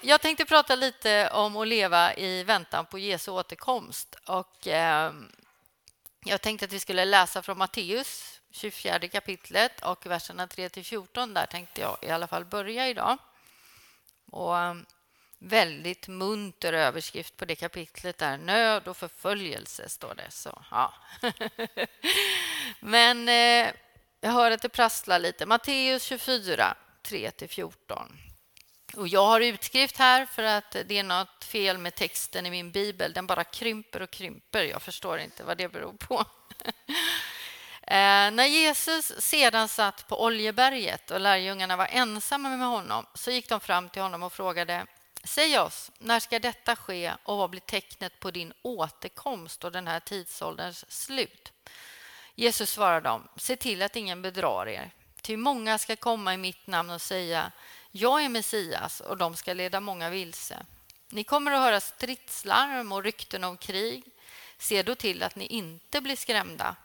jag tänkte prata lite om att leva i väntan på Jesu återkomst. Och, eh, jag tänkte att vi skulle läsa från Matteus 24 kapitlet och verserna 3–14. Där tänkte jag i alla fall börja idag. Och ehm, väldigt munter överskrift på det kapitlet där. nöd och förföljelse, står det. Så, ja. Men eh, jag hör att det prasslar lite. Matteus 24, 3–14. Och jag har utskrift här för att det är något fel med texten i min bibel. Den bara krymper och krymper. Jag förstår inte vad det beror på. Eh, när Jesus sedan satt på Oljeberget och lärjungarna var ensamma med honom så gick de fram till honom och frågade Säg oss, när ska detta ske och vad blir tecknet på din återkomst och den här tidsålderns slut? Jesus svarade dem, se till att ingen bedrar er. Ty många ska komma i mitt namn och säga, jag är Messias och de ska leda många vilse. Ni kommer att höra stridslarm och rykten om krig. Se då till att ni inte blir skrämda,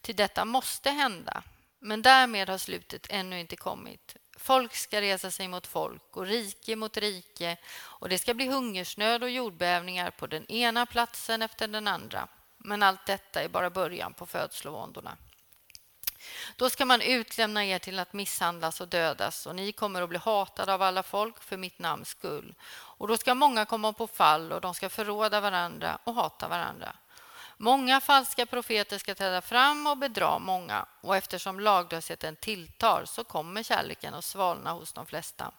ty detta måste hända. Men därmed har slutet ännu inte kommit. Folk ska resa sig mot folk och rike mot rike och det ska bli hungersnöd och jordbävningar på den ena platsen efter den andra. Men allt detta är bara början på födslovåndorna. Då ska man utlämna er till att misshandlas och dödas och ni kommer att bli hatade av alla folk för mitt namns skull. Och då ska många komma på fall och de ska förråda varandra och hata varandra. Många falska profeter ska träda fram och bedra många och eftersom laglösheten tilltar så kommer kärleken att svalna hos de flesta.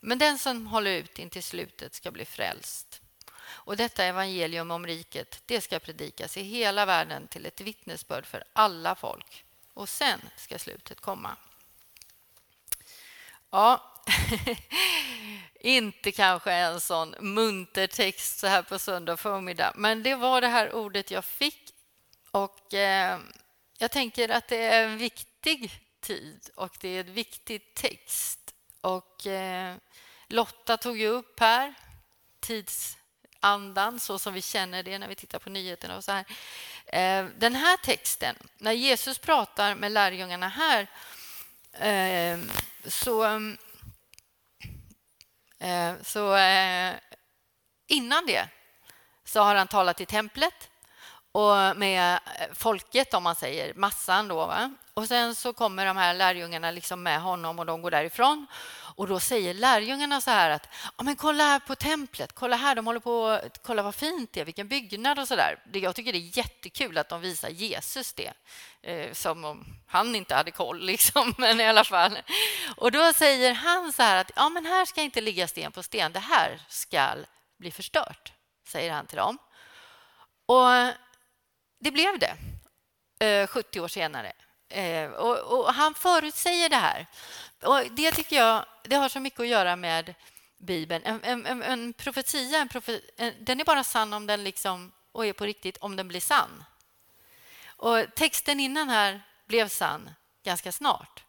Men den som håller ut in till slutet ska bli frälst. Och detta evangelium om riket, det ska predikas i hela världen till ett vittnesbörd för alla folk. Och sen ska slutet komma. Ja, inte kanske en sån munter text så här på söndag förmiddag, men det var det här ordet jag fick. Och eh, jag tänker att det är en viktig tid och det är en viktig text. Och eh, Lotta tog ju upp här tidsandan så som vi känner det när vi tittar på nyheterna och så här. Eh, den här texten, när Jesus pratar med lärjungarna här eh, så eh, så innan det så har han talat i templet och med folket, om man säger massan. Då, va? Och sen så kommer de här lärjungarna liksom med honom och de går därifrån. Och då säger lärjungarna så här att ja, men kolla här på templet, kolla här, de håller på kolla vad fint det är, vilken byggnad och så där. Jag tycker det är jättekul att de visar Jesus det, eh, som om han inte hade koll, liksom, men i alla fall. Och då säger han så här att ja, men här ska inte ligga sten på sten, det här ska bli förstört, säger han till dem. Och det blev det, eh, 70 år senare. Eh, och, och, han förutsäger det här. Och det tycker jag det har så mycket att göra med Bibeln. En, en, en profetia en profe, den är bara sann om den liksom, och är på riktigt om den blir sann. Och texten innan här blev sann ganska snart.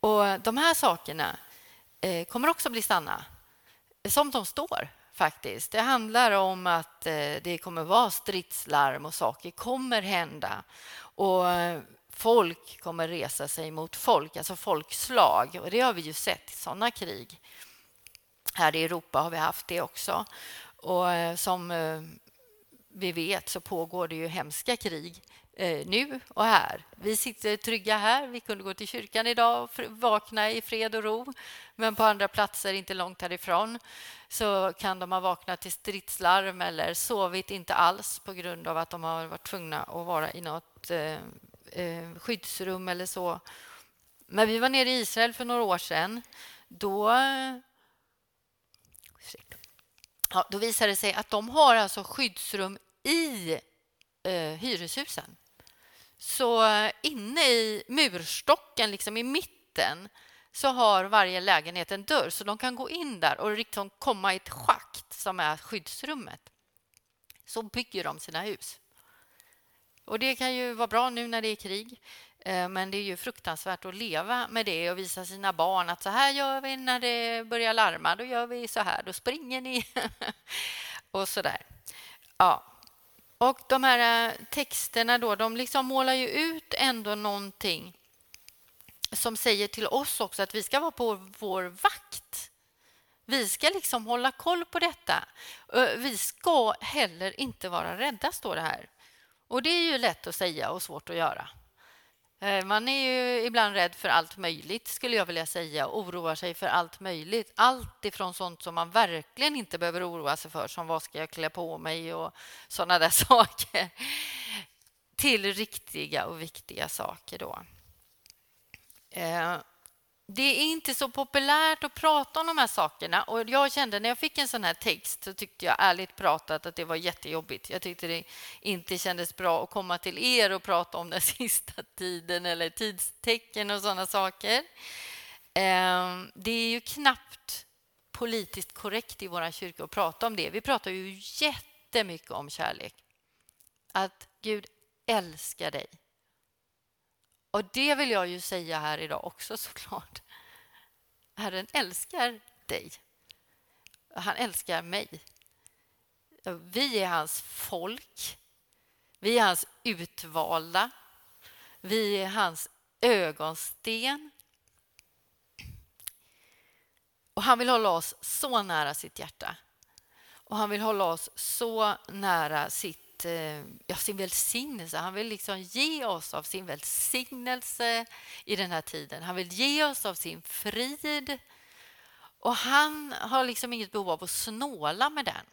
Och De här sakerna eh, kommer också bli sanna, som de står faktiskt. Det handlar om att eh, det kommer vara stridslarm och saker kommer hända. Och folk kommer resa sig mot folk, alltså folkslag. Och det har vi ju sett i sådana krig. Här i Europa har vi haft det också. Och eh, som eh, vi vet så pågår det ju hemska krig eh, nu och här. Vi sitter trygga här. Vi kunde gå till kyrkan idag och vakna i fred och ro. Men på andra platser, inte långt härifrån, så kan de ha vaknat till stridslarm eller sovit inte alls på grund av att de har varit tvungna att vara i något eh, skyddsrum eller så. När vi var nere i Israel för några år sedan, då, ja, då visade det sig att de har alltså skyddsrum i eh, hyreshusen. Så eh, inne i murstocken, liksom i mitten, så har varje lägenhet en dörr så de kan gå in där och liksom komma i ett schakt som är skyddsrummet. Så bygger de sina hus. Och Det kan ju vara bra nu när det är krig. Eh, men det är ju fruktansvärt att leva med det och visa sina barn att så här gör vi när det börjar larma. Då gör vi så här. Då springer ni. och så där. Ja. Och de här eh, texterna då, de liksom målar ju ut ändå någonting som säger till oss också att vi ska vara på vår vakt. Vi ska liksom hålla koll på detta. Eh, vi ska heller inte vara rädda, står det här. Och det är ju lätt att säga och svårt att göra. Eh, man är ju ibland rädd för allt möjligt, skulle jag vilja säga, och oroar sig för allt möjligt. Allt ifrån sånt som man verkligen inte behöver oroa sig för, som vad ska jag klä på mig och sådana där saker, till riktiga och viktiga saker. Då. Eh, det är inte så populärt att prata om de här sakerna. Och jag kände när jag fick en sån här text så tyckte jag ärligt pratat att det var jättejobbigt. Jag tyckte det inte kändes bra att komma till er och prata om den sista tiden eller tidstecken och såna saker. Ehm, det är ju knappt politiskt korrekt i vår kyrka att prata om det. Vi pratar ju jättemycket om kärlek. Att Gud älskar dig. Och det vill jag ju säga här idag också såklart. Herren älskar dig. Han älskar mig. Vi är hans folk. Vi är hans utvalda. Vi är hans ögonsten. Och han vill hålla oss så nära sitt hjärta. Och han vill hålla oss så nära sitt Eh, ja, sin välsignelse. Han vill liksom ge oss av sin välsignelse i den här tiden. Han vill ge oss av sin frid. Och han har liksom inget behov av att snåla med den.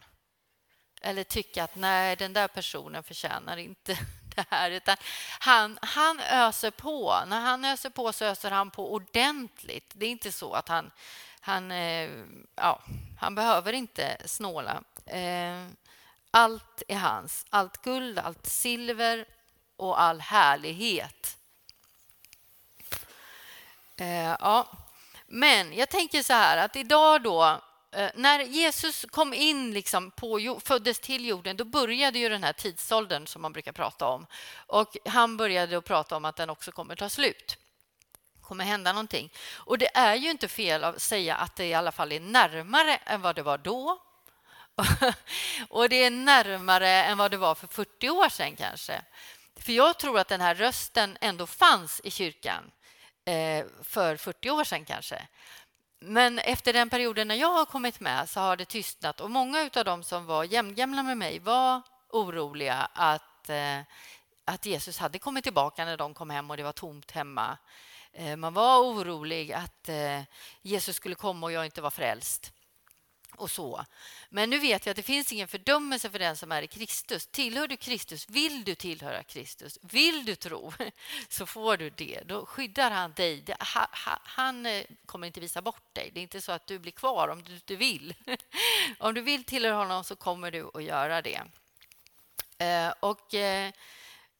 Eller tycka att nej, den där personen förtjänar inte det här. Utan han, han öser på. När han öser på så öser han på ordentligt. Det är inte så att han... Han, eh, ja, han behöver inte snåla. Eh, allt är hans. Allt guld, allt silver och all härlighet. Eh, ja. Men jag tänker så här att idag då eh, när Jesus kom in, liksom på, föddes till jorden, då började ju den här tidsåldern som man brukar prata om. Och han började att prata om att den också kommer ta slut. Det kommer hända någonting. Och det är ju inte fel att säga att det i alla fall är närmare än vad det var då och det är närmare än vad det var för 40 år sedan kanske. För jag tror att den här rösten ändå fanns i kyrkan eh, för 40 år sedan kanske. Men efter den perioden när jag har kommit med så har det tystnat och många av dem som var jämngamla med mig var oroliga att, eh, att Jesus hade kommit tillbaka när de kom hem och det var tomt hemma. Eh, man var orolig att eh, Jesus skulle komma och jag inte var frälst och så. Men nu vet jag att det finns ingen fördömelse för den som är i Kristus. Tillhör du Kristus, vill du tillhöra Kristus, vill du tro, så får du det. Då skyddar han dig. Han eh, kommer inte visa bort dig. Det är inte så att du blir kvar om du inte vill. Om du vill tillhöra honom så kommer du att göra det. Eh, och, eh,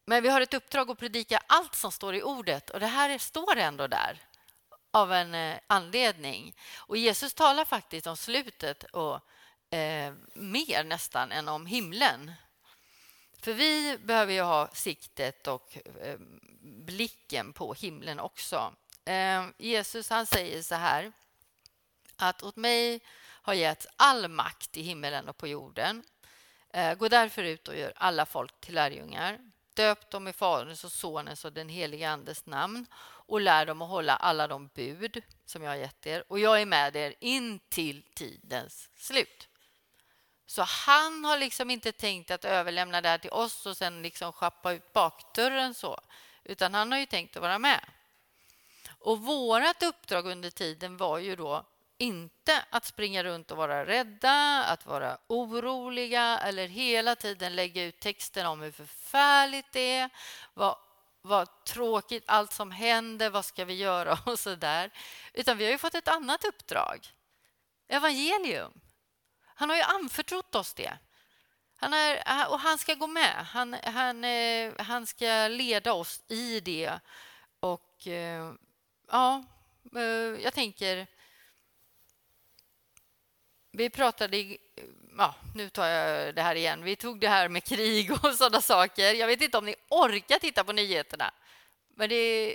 men vi har ett uppdrag att predika allt som står i ordet och det här står ändå där av en eh, anledning. Och Jesus talar faktiskt om slutet och eh, mer nästan än om himlen. För vi behöver ju ha siktet och eh, blicken på himlen också. Eh, Jesus han säger så här att åt mig har getts all makt i himmelen och på jorden. Eh, gå därför ut och gör alla folk till lärjungar. Döp dem i Faderns och Sonens och den helige Andes namn och lär dem att hålla alla de bud som jag har gett er. Och jag är med er in till tidens slut. Så han har liksom inte tänkt att överlämna det här till oss och sen liksom schappa ut bakdörren så, utan han har ju tänkt att vara med. Och vårt uppdrag under tiden var ju då inte att springa runt och vara rädda, att vara oroliga eller hela tiden lägga ut texten om hur förfärligt det är, vad, vad tråkigt allt som händer, vad ska vi göra och så där. Utan vi har ju fått ett annat uppdrag. Evangelium. Han har ju anförtrott oss det. Han är, och han ska gå med. Han, han, eh, han ska leda oss i det. Och eh, ja, eh, jag tänker vi pratade... Ja, nu tar jag det här igen. Vi tog det här med krig och sådana saker. Jag vet inte om ni orkar titta på nyheterna. Men det,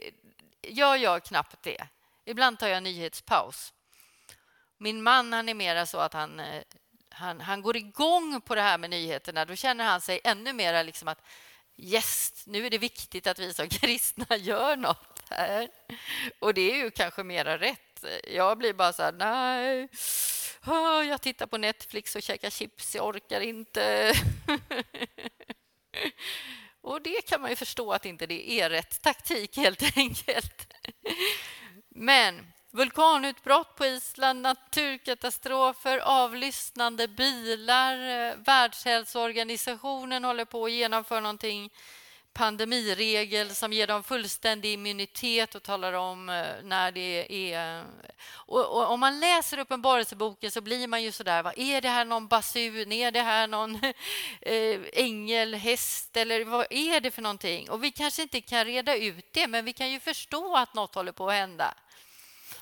jag gör knappt det. Ibland tar jag nyhetspaus. Min man han är mera så att han, eh, han, han går igång på det här med nyheterna. Då känner han sig ännu mer liksom att yes, nu är det viktigt att vi som kristna gör något här. Och det är ju kanske mera rätt. Jag blir bara så här, nej Ah, jag tittar på Netflix och käkar chips, jag orkar inte. och det kan man ju förstå att inte det är rätt taktik helt enkelt. Men vulkanutbrott på Island, naturkatastrofer, avlyssnande bilar, eh, Världshälsoorganisationen håller på att genomföra någonting pandemiregel som ger dem fullständig immunitet och talar om eh, när det är... Och, och om man läser Uppenbarelseboken så blir man ju så där, vad är det här någon basun, är det här någon eh, ängel, häst eller vad är det för någonting? Och vi kanske inte kan reda ut det, men vi kan ju förstå att något håller på att hända.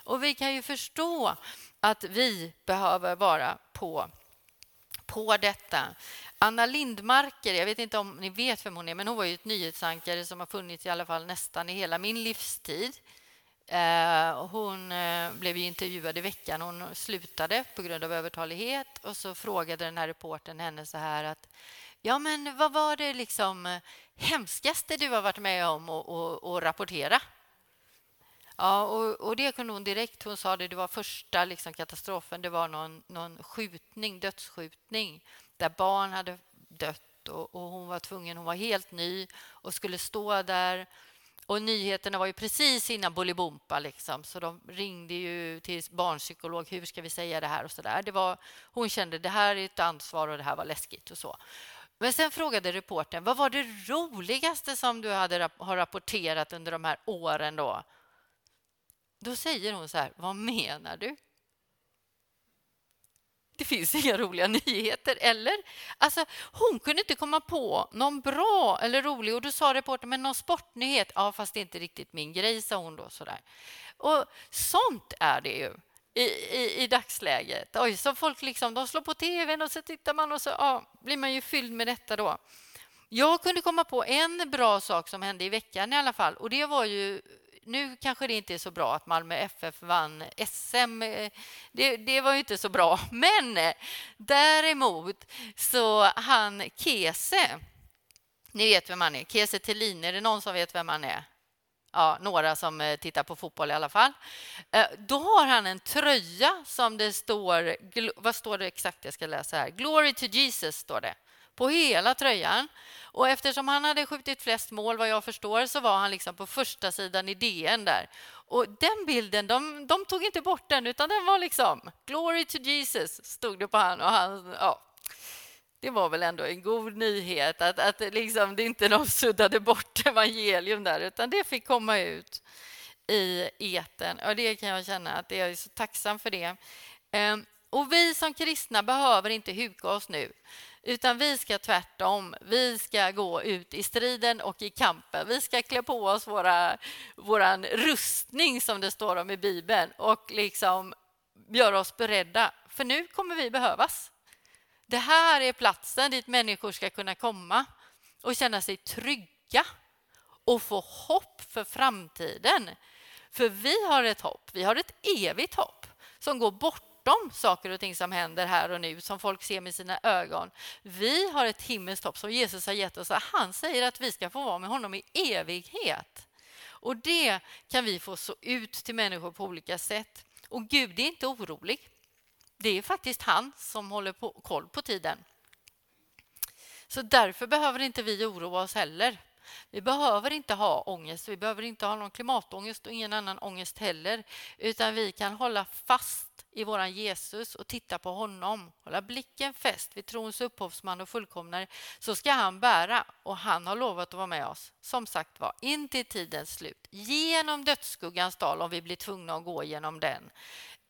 Och vi kan ju förstå att vi behöver vara på, på detta. Anna Lindmarker, jag vet inte om ni vet vem hon är, men hon var ju ett nyhetsankare som har funnits i alla fall nästan i hela min livstid. Eh, hon eh, blev intervjuad i veckan. Hon slutade på grund av övertalighet och så frågade den här reporten henne så här att Ja, men vad var det liksom hemskaste du har varit med om att rapportera? Ja, och, och, det kunde hon direkt. Hon sa det, det var första liksom, katastrofen. Det var någon, någon skjutning, dödsskjutning där barn hade dött och, och, hon var tvungen, hon var helt ny och skulle stå där. Och nyheterna var ju precis innan Bolibompa, liksom, så de ringde ju till barnpsykolog. Hur ska vi säga det här? och så där. Det var, Hon kände det här är ett ansvar och det här var läskigt och så. Men sen frågade reporten vad var det roligaste som du hade har rapporterat under de här åren. Då Då säger hon så här, vad menar du? Det finns inga roliga nyheter, eller? Alltså, hon kunde inte komma på någon bra eller rolig och då sa reportern, men någon sportnyhet? Ja, fast det är inte riktigt min grej, sa hon då sådär. Och sånt är det ju i, i, i dagsläget. Oj, så folk liksom, de slår på tvn och så tittar man och så ja, blir man ju fylld med detta då. Jag kunde komma på en bra sak som hände i veckan i alla fall och det var ju nu kanske det inte är så bra att Malmö FF vann SM. Eh, det, det var ju inte så bra. Men eh, däremot så han Kese, ni vet vem han är, Kese Thelin, är det någon som vet vem han är? Ja, några som eh, tittar på fotboll i alla fall. Då har han en tröja som det står... Vad står det exakt? Jag ska läsa här. Glory to Jesus, står det på hela tröjan. Och eftersom han hade skjutit flest mål, vad jag förstår, så var han liksom på första sidan i DN där. Och den bilden, de, de tog inte bort den, utan den var liksom Glory to Jesus, stod det på han. Och han ja, det var väl ändå en god nyhet att, att liksom, det inte de suddade bort evangelium där, utan det fick komma ut i eten. Och det kan jag känna att jag är så tacksam för det. Ehm, och vi som kristna behöver inte huka oss nu. Utan vi ska tvärtom. Vi ska gå ut i striden och i kampen. Vi ska klä på oss våra, våran rustning, som det står om i Bibeln och liksom göra oss beredda. För nu kommer vi behövas. Det här är platsen dit människor ska kunna komma och känna sig trygga och få hopp för framtiden. För vi har ett hopp, vi har ett evigt hopp som går bort bortom saker och ting som händer här och nu, som folk ser med sina ögon. Vi har ett himmelskt hopp som Jesus har gett oss. Han säger att vi ska få vara med honom i evighet. Och det kan vi få så ut till människor på olika sätt. Och Gud är inte orolig. Det är faktiskt han som håller på, koll på tiden. Så därför behöver inte vi oroa oss heller. Vi behöver inte ha ångest, vi behöver inte ha någon klimatångest och ingen annan ångest heller, utan vi kan hålla fast i våran Jesus och titta på honom. Hålla blicken fäst vid trons upphovsman och fullkomnare, så ska han bära och han har lovat att vara med oss. Som sagt var, in till tidens slut, genom dödsskuggans dal om vi blir tvungna att gå genom den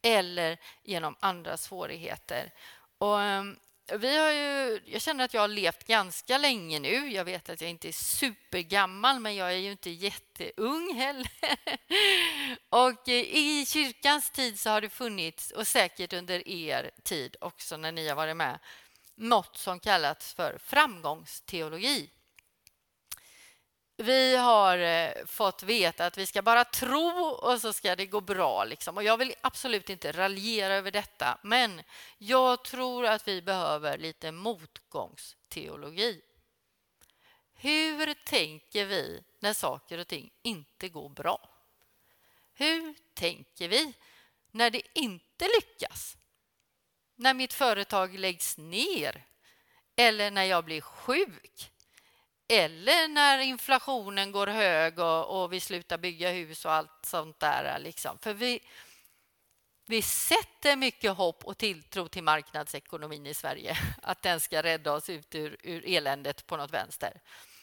eller genom andra svårigheter. Och ehm, vi har ju, jag känner att jag har levt ganska länge nu. Jag vet att jag inte är supergammal, men jag är ju inte jätteung heller. Och eh, i kyrkans tid så har det funnits, och säkert under er tid också när ni har varit med, något som kallats för framgångsteologi. Vi har eh, fått veta att vi ska bara tro och så ska det gå bra. Liksom. Och jag vill absolut inte raljera över detta, men jag tror att vi behöver lite motgångsteologi. Hur tänker vi när saker och ting inte går bra? Hur tänker vi när det inte lyckas? när mitt företag läggs ner eller när jag blir sjuk eller när inflationen går hög och, och vi slutar bygga hus och allt sånt där. Liksom. För vi, vi sätter mycket hopp och tilltro till marknadsekonomin i Sverige, att den ska rädda oss ut ur, ur eländet på något vänster.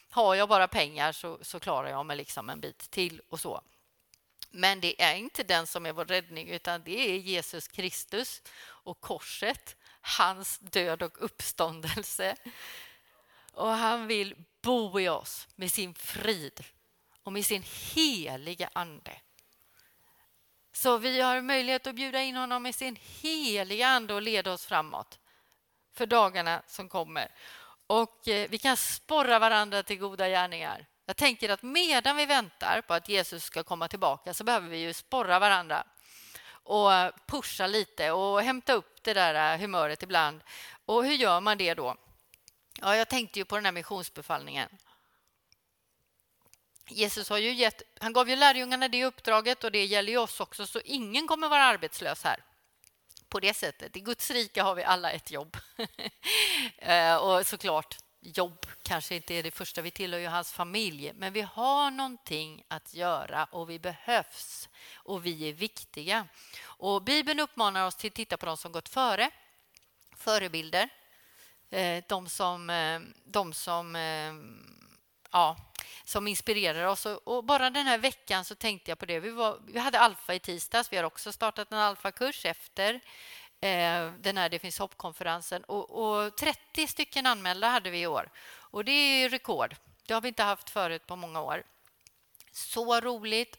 Har jag bara pengar så, så klarar jag mig liksom en bit till och så. Men det är inte den som är vår räddning, utan det är Jesus Kristus och korset, hans död och uppståndelse. Och han vill bo i oss med sin frid och med sin heliga ande. Så vi har möjlighet att bjuda in honom med sin heliga ande och leda oss framåt för dagarna som kommer. Och eh, vi kan sporra varandra till goda gärningar. Jag tänker att medan vi väntar på att Jesus ska komma tillbaka så behöver vi ju sporra varandra och eh, pusha lite och hämta upp det där eh, humöret ibland. Och hur gör man det då? Ja, jag tänkte ju på den här missionsbefallningen. Jesus har ju gett, han gav ju lärjungarna det uppdraget och det gäller ju oss också, så ingen kommer vara arbetslös här. På det sättet. I Guds rike har vi alla ett jobb. Eh, och såklart, jobb kanske inte är det första. Vi tillhör ju hans familj, men vi har någonting att göra och vi behövs och vi är viktiga. Och Bibeln uppmanar oss till att titta på de som gått före, förebilder, Eh, de som, eh, de som eh, ja, som inspirerar oss. Och bara den här veckan så tänkte jag på det. Vi, var, vi hade Alfa i tisdags. Vi har också startat en Alfa-kurs efter eh, den här Det finns hopp-konferensen. Och, och 30 stycken anmälda hade vi i år. Och det är rekord. Det har vi inte haft förut på många år. Så roligt.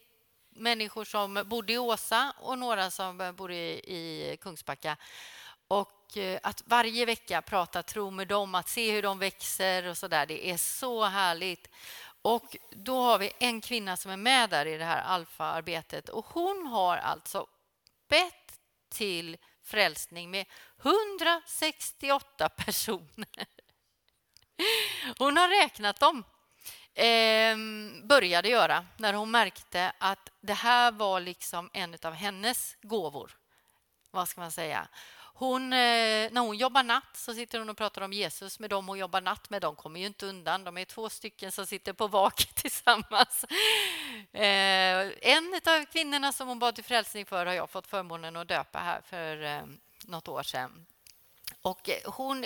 Människor som bodde i Åsa och några som bor i, i Kungsbacka. Och eh, att varje vecka prata tro med dem, att se hur de växer och så där. Det är så härligt. Och då har vi en kvinna som är med där i det här alfa-arbetet och hon har alltså bett till frälsning med 168 personer. Hon har räknat dem, Ehm, började göra när hon märkte att det här var liksom en av hennes gåvor. Vad ska man säga? Hon, eh, när hon jobbar natt så sitter hon och pratar om Jesus med dem hon jobbar natt med. De kommer ju inte undan. De är två stycken som sitter på vak tillsammans. Eh, en av kvinnorna som hon bad till frälsning för har jag fått förmånen att döpa här för eh, något år sedan. Och hon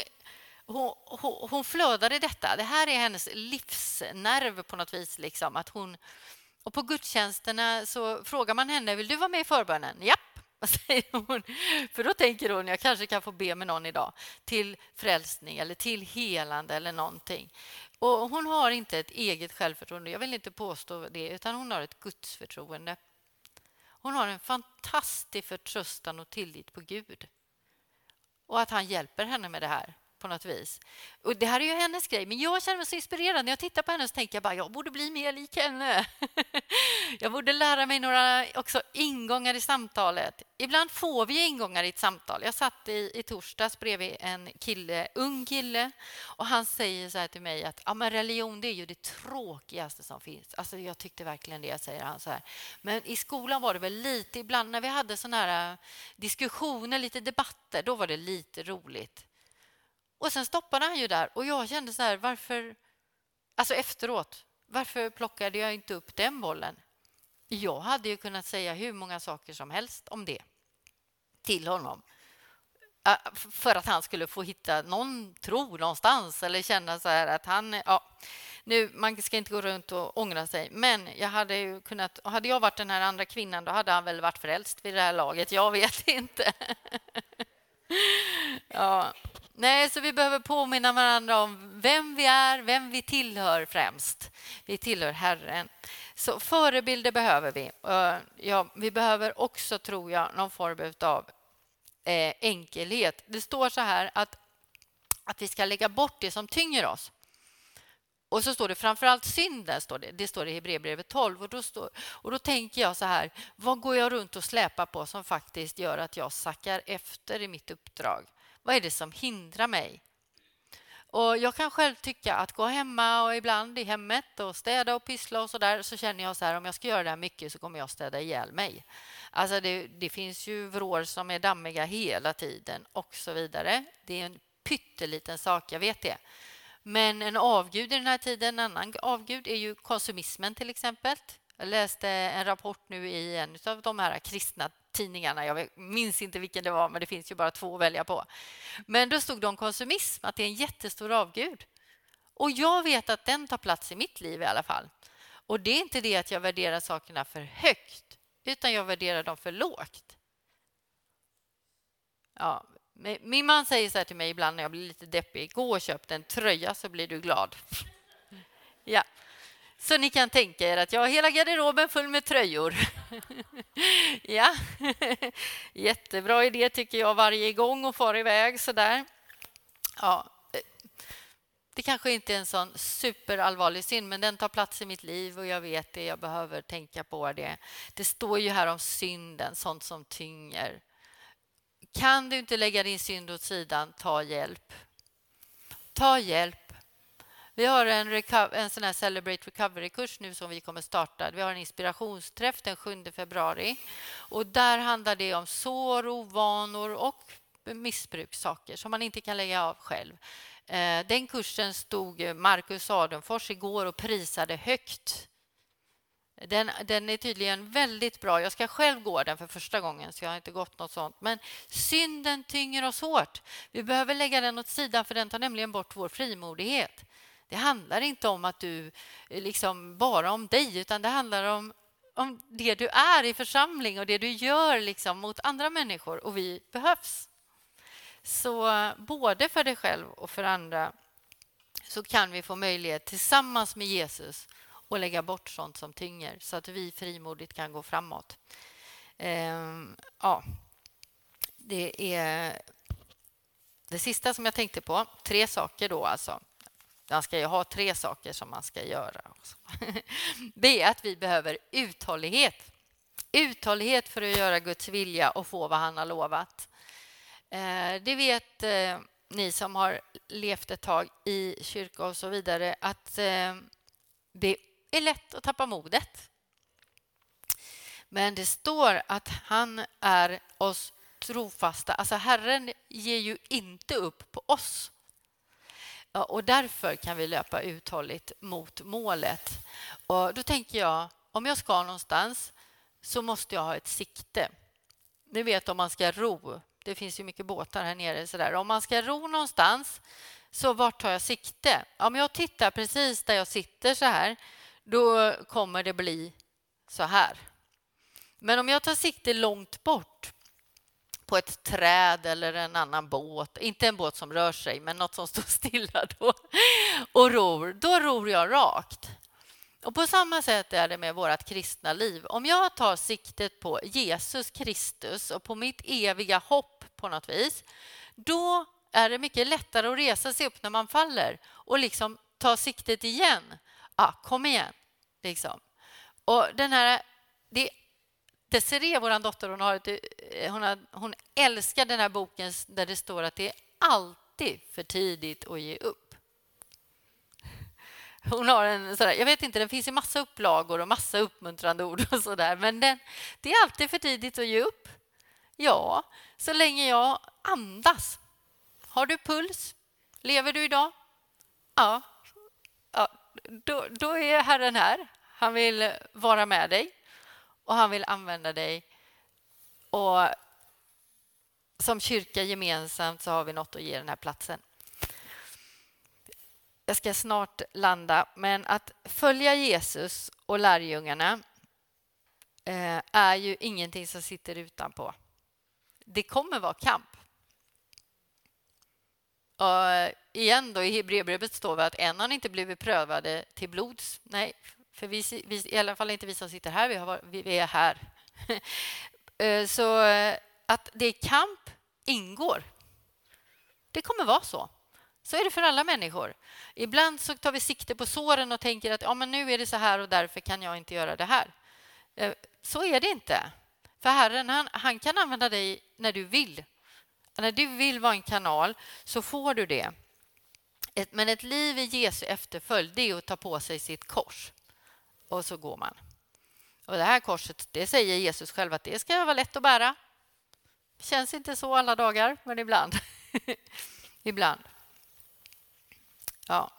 hon, hon, hon flödar i detta. Det här är hennes livsnerv på något vis. Liksom, att hon, och på gudstjänsterna så frågar man henne vill du vara med i förbönen. Japp, vad säger hon? För då tänker hon jag kanske kan få be med någon idag till frälsning eller till helande eller någonting. Och hon har inte ett eget självförtroende, jag vill inte påstå det, utan hon har ett gudsförtroende. Hon har en fantastisk förtröstan och tillit på Gud och att han hjälper henne med det här på något vis. Och Det här är ju hennes grej, men jag känner mig så inspirerad. När jag tittar på henne så tänker jag bara jag borde bli mer lik henne. jag borde lära mig några också ingångar i samtalet. Ibland får vi ingångar i ett samtal. Jag satt i, i torsdags bredvid en kille, ung kille och han säger så här till mig att ja, men religion det är ju det tråkigaste som finns. Alltså, jag tyckte verkligen det, säger han. så här. Men i skolan var det väl lite ibland när vi hade såna här äh, diskussioner, lite debatter, då var det lite roligt. Och sen stoppade han ju där och jag kände så här, varför... Alltså efteråt, varför plockade jag inte upp den bollen? Jag hade ju kunnat säga hur många saker som helst om det till honom ah, för att han skulle få hitta någon tro någonstans eller känna så här att han... Ja, nu, man ska inte gå runt och ångra sig, men jag hade ju kunnat... Hade jag varit den här andra kvinnan, då hade han väl varit frälst vid det här laget. Jag vet inte. ja, Nej, så vi behöver påminna varandra om vem vi är, vem vi tillhör främst. Vi tillhör Herren. Så förebilder behöver vi. Eh, ja, vi behöver också, tror jag, någon form av eh, enkelhet. Det står så här att, att vi ska lägga bort det som tynger oss. Och så står det framförallt synden, står det. det står det i Hebreerbrevet 12. Och då, står, och då tänker jag så här, vad går jag runt och släpar på som faktiskt gör att jag sackar efter i mitt uppdrag? Vad är det som hindrar mig? Och jag kan själv tycka att gå hemma och ibland i hemmet och städa och pyssla och så där så känner jag så här om jag ska göra det här mycket så kommer jag städa ihjäl mig. Alltså det, det finns ju vrår som är dammiga hela tiden och så vidare. Det är en pytteliten sak, jag vet det. Men en avgud i den här tiden, en annan avgud är ju konsumismen till exempel. Jag läste en rapport nu i en av de här kristna tidningarna. Jag minns inte vilken det var, men det finns ju bara två att välja på. Men då stod det om konsumism, att det är en jättestor avgud. Och jag vet att den tar plats i mitt liv i alla fall. Och det är inte det att jag värderar sakerna för högt, utan jag värderar dem för lågt. Ja, min man säger så här till mig ibland när jag blir lite deppig. Gå och köp en tröja så blir du glad. Ja. Så ni kan tänka er att jag har hela garderoben full med tröjor. ja, jättebra idé tycker jag varje gång och far iväg så där. Ja, det kanske inte är en sån superallvarlig synd, men den tar plats i mitt liv och jag vet det. Jag behöver tänka på det. Det står ju här om synden, sånt som tynger. Kan du inte lägga din synd åt sidan, ta hjälp. Ta hjälp. Vi har en, en sån här Celebrate Recovery-kurs nu som vi kommer starta. Vi har en inspirationsträff den 7 februari. Och där handlar det om sår, ovanor och missbrukssaker som man inte kan lägga av själv. Eh, den kursen stod Marcus Adenfors igår och prisade högt. Den, den, är tydligen väldigt bra. Jag ska själv gå den för första gången, så jag har inte gått något sånt. Men synden tynger oss hårt. Vi behöver lägga den åt sidan, för den tar nämligen bort vår frimodighet. Det handlar inte om att du eh, liksom bara om dig, utan det handlar om, om det du är i församling och det du gör liksom mot andra människor. Och vi behövs. Så eh, både för dig själv och för andra så kan vi få möjlighet tillsammans med Jesus att lägga bort sånt som tynger så att vi frimodigt kan gå framåt. Ehm, ja, det är det sista som jag tänkte på. Tre saker då alltså. Man ska ju ha tre saker som man ska göra. Det är att vi behöver uthållighet. Uthållighet för att göra Guds vilja och få vad han har lovat. Eh, det vet eh, ni som har levt ett tag i kyrka och så vidare att eh, det är lätt att tappa modet. Men det står att han är oss trofasta. Alltså Herren ger ju inte upp på oss. Och därför kan vi löpa uthålligt mot målet. Och då tänker jag, om jag ska någonstans så måste jag ha ett sikte. Ni vet om man ska ro. Det finns ju mycket båtar här nere. Så där. Om man ska ro någonstans, så vart tar jag sikte? Om jag tittar precis där jag sitter så här, då kommer det bli så här. Men om jag tar sikte långt bort på ett träd eller en annan båt, inte en båt som rör sig, men något som står stilla då, och ror, då ror jag rakt. Och På samma sätt är det med vårt kristna liv. Om jag tar siktet på Jesus Kristus och på mitt eviga hopp på något vis, då är det mycket lättare att resa sig upp när man faller och liksom ta siktet igen. Ah, kom igen! Liksom. Och den här, det Desiree, vår dotter, hon, har ett, eh, hon, har, hon älskar den här boken där det står att det är alltid för tidigt att ge upp. Hon har en sådär, jag vet inte, den finns i massa upplagor och massa uppmuntrande ord och sådär, men den, det är alltid för tidigt att ge upp. Ja, så länge jag andas. Har du puls? Lever du idag? Ja, ja då, då är Herren här. Han vill vara med dig och han vill använda dig. Och som kyrka gemensamt så har vi något att ge den här platsen. Jag ska snart landa, men att följa Jesus och lärjungarna eh, är ju ingenting som sitter utanpå. Det kommer vara kamp. Och igen då, i Hebreerbrevet står det att än har inte blivit prövade till blods. Nej, för vi, vi, i alla fall inte vi som sitter här, vi, har, vi är här. Eh, så eh, att det är kamp ingår. Det kommer vara så. Så är det för alla människor. Ibland så tar vi sikte på såren och tänker att ja, men nu är det så här och därför kan jag inte göra det här. Eh, så är det inte. För Herren han, han kan använda dig när du vill. När du vill vara en kanal så får du det. Ett, men ett liv i Jesu efterföljd, det är att ta på sig sitt kors. Och så går man. Och det här korset, det säger Jesus själv att det ska vara lätt att bära. Känns inte så alla dagar, men ibland. ibland. Ja.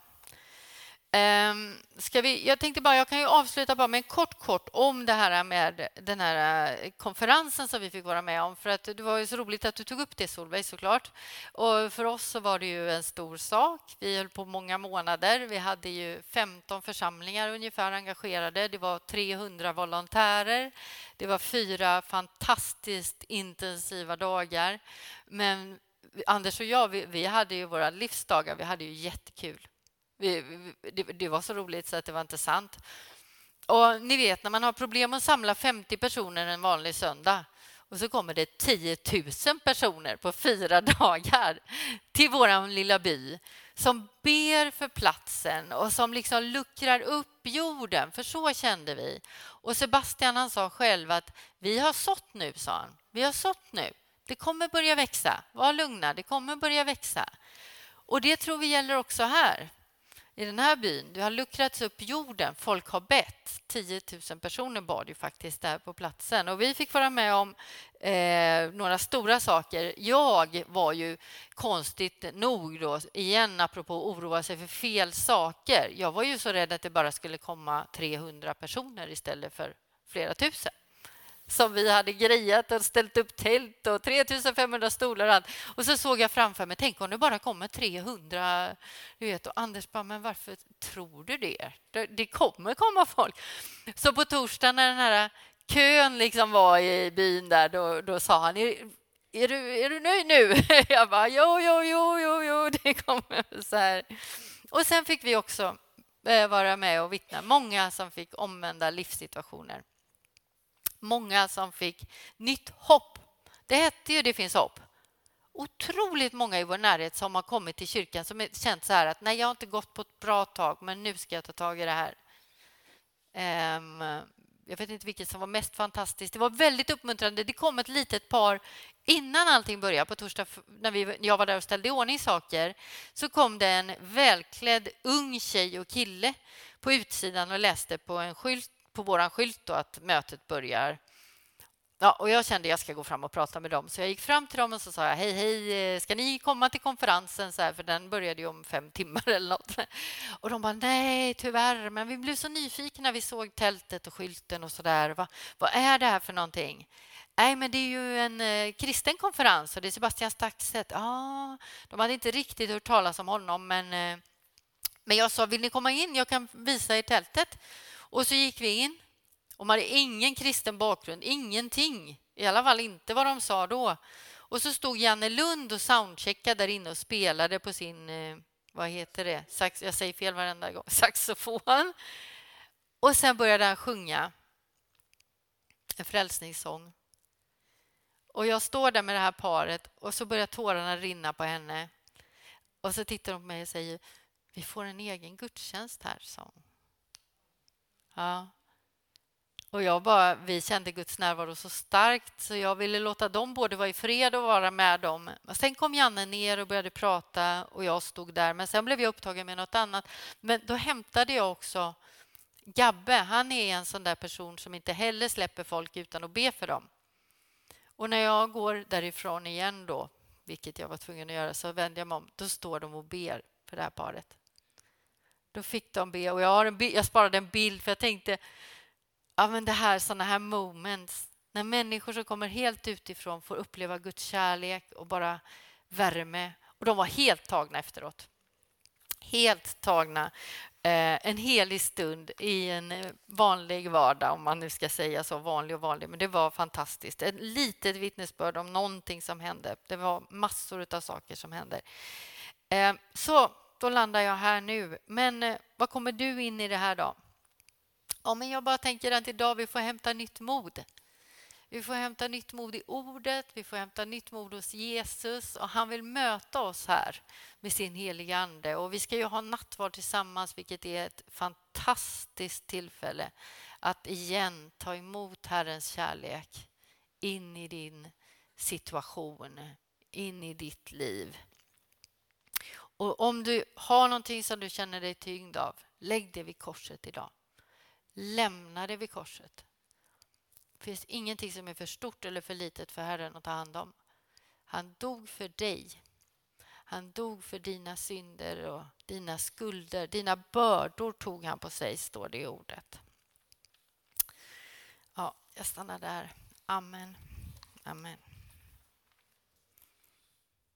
Ehm, ska vi, jag tänkte bara, jag kan ju avsluta bara med en kort, kort om det här med den här eh, konferensen som vi fick vara med om. För att det var ju så roligt att du tog upp det Solveig såklart. Och för oss så var det ju en stor sak. Vi höll på många månader. Vi hade ju 15 församlingar ungefär engagerade. Det var 300 volontärer. Det var fyra fantastiskt intensiva dagar. Men Anders och jag, vi, vi hade ju våra livsdagar. Vi hade ju jättekul. Vi, det, det, var så roligt så att det var inte sant. Och ni vet när man har problem att samla 50 personer en vanlig söndag och så kommer det 10 000 personer på fyra dagar till vår lilla by som ber för platsen och som liksom luckrar upp jorden, för så kände vi. Och Sebastian han sa själv att vi har sått nu, sa han. Vi har sått nu. Det kommer börja växa. Var lugna, det kommer börja växa. Och det tror vi gäller också här i den här byn. Det har luckrats upp jorden. Folk har bett. 10 000 personer bad ju faktiskt där på platsen. Och vi fick vara med om eh, några stora saker. Jag var ju konstigt nog, då, igen apropå att oroa sig för fel saker. Jag var ju så rädd att det bara skulle komma 300 personer istället för flera tusen som vi hade grejat och ställt upp tält och 3500 stolar och allt. Och så såg jag framför mig, tänk om det bara kommer 300. Du vet, och Anders bara, men varför tror du det? Det kommer komma folk. Så på torsdagen när den här kön liksom var i byn där, då, då sa han, är, du, är du nöjd nu? Jag bara, jo, jo, jo, jo, jo, det kommer så här. Och sen fick vi också eh, vara med och vittna. Många som fick omvända livssituationer många som fick nytt hopp. Det hette ju Det finns hopp. Otroligt många i vår närhet som har kommit till kyrkan som känt så här att nej, jag har inte gått på ett bra tag, men nu ska jag ta tag i det här. Um, jag vet inte vilket som var mest fantastiskt. Det var väldigt uppmuntrande. Det kom ett litet par innan allting började, på torsdag när vi, jag var där och ställde i ordning saker, så kom det en välklädd ung tjej och kille på utsidan och läste på en skylt på vår skylt då att mötet börjar. Ja, och jag kände att jag ska gå fram och prata med dem. Så jag gick fram till dem och så sa jag, hej, hej, eh, ska ni komma till konferensen? Så här, för den började ju om fem timmar eller något. Och de bara, nej, tyvärr, men vi blev så nyfikna vi såg tältet och skylten och så där. Va, vad är det här för någonting? Nej, men det är ju en eh, kristen konferens och det är Sebastian Staxet. Ja, de hade inte riktigt hört talas om honom, men, eh, men jag sa, vill ni komma in? Jag kan visa er tältet. Och så gick vi in. Och man hade ingen kristen bakgrund, ingenting. I alla fall inte vad de sa då. Och så stod Janne Lund och soundcheckade där inne och spelade på sin, eh, vad heter det, Sax, jag säger fel varenda gång, saxofon. Och sen började han sjunga en frälsningssång. Och jag står där med det här paret och så börjar tårarna rinna på henne. Och så tittar hon på mig och säger, vi får en egen gudstjänst här, sa hon. Ja. Och jag bara, vi kände Guds närvaro så starkt så jag ville låta dem både vara i fred och vara med dem. Sen kom Janne ner och började prata och jag stod där. Men sen blev jag upptagen med något annat. Men då hämtade jag också Gabbe. Han är en sån där person som inte heller släpper folk utan att be för dem. Och när jag går därifrån igen då, vilket jag var tvungen att göra, så vänder jag mig om. Då står de och ber för det här paret. Då fick de be och jag, har en bild, jag sparade en bild för jag tänkte ja, men det här såna här moments när människor som kommer helt utifrån får uppleva Guds kärlek och bara värme. Och de var helt tagna efteråt. Helt tagna. Eh, en helig stund i en eh, vanlig vardag, om man nu ska säga så, vanlig och vanlig. Men det var fantastiskt. Ett litet vittnesbörd om någonting som hände. Det var massor av saker som hände. Eh, så då landar jag här nu. Men eh, vad kommer du in i det här då? Ja, men jag bara tänker att idag vi får hämta nytt mod. Vi får hämta nytt mod i ordet, vi får hämta nytt mod hos Jesus och han vill möta oss här med sin heliga Ande. Och vi ska ju ha nattvard tillsammans, vilket är ett fantastiskt tillfälle att igen ta emot Herrens kärlek in i din situation, in i ditt liv. Och om du har någonting som du känner dig tyngd av, lägg det vid korset idag. Lämna det vid korset. Det finns ingenting som är för stort eller för litet för Herren att ta hand om. Han dog för dig. Han dog för dina synder och dina skulder. Dina bördor tog han på sig, står det i ordet. Ja, jag stannar där. Amen. Amen.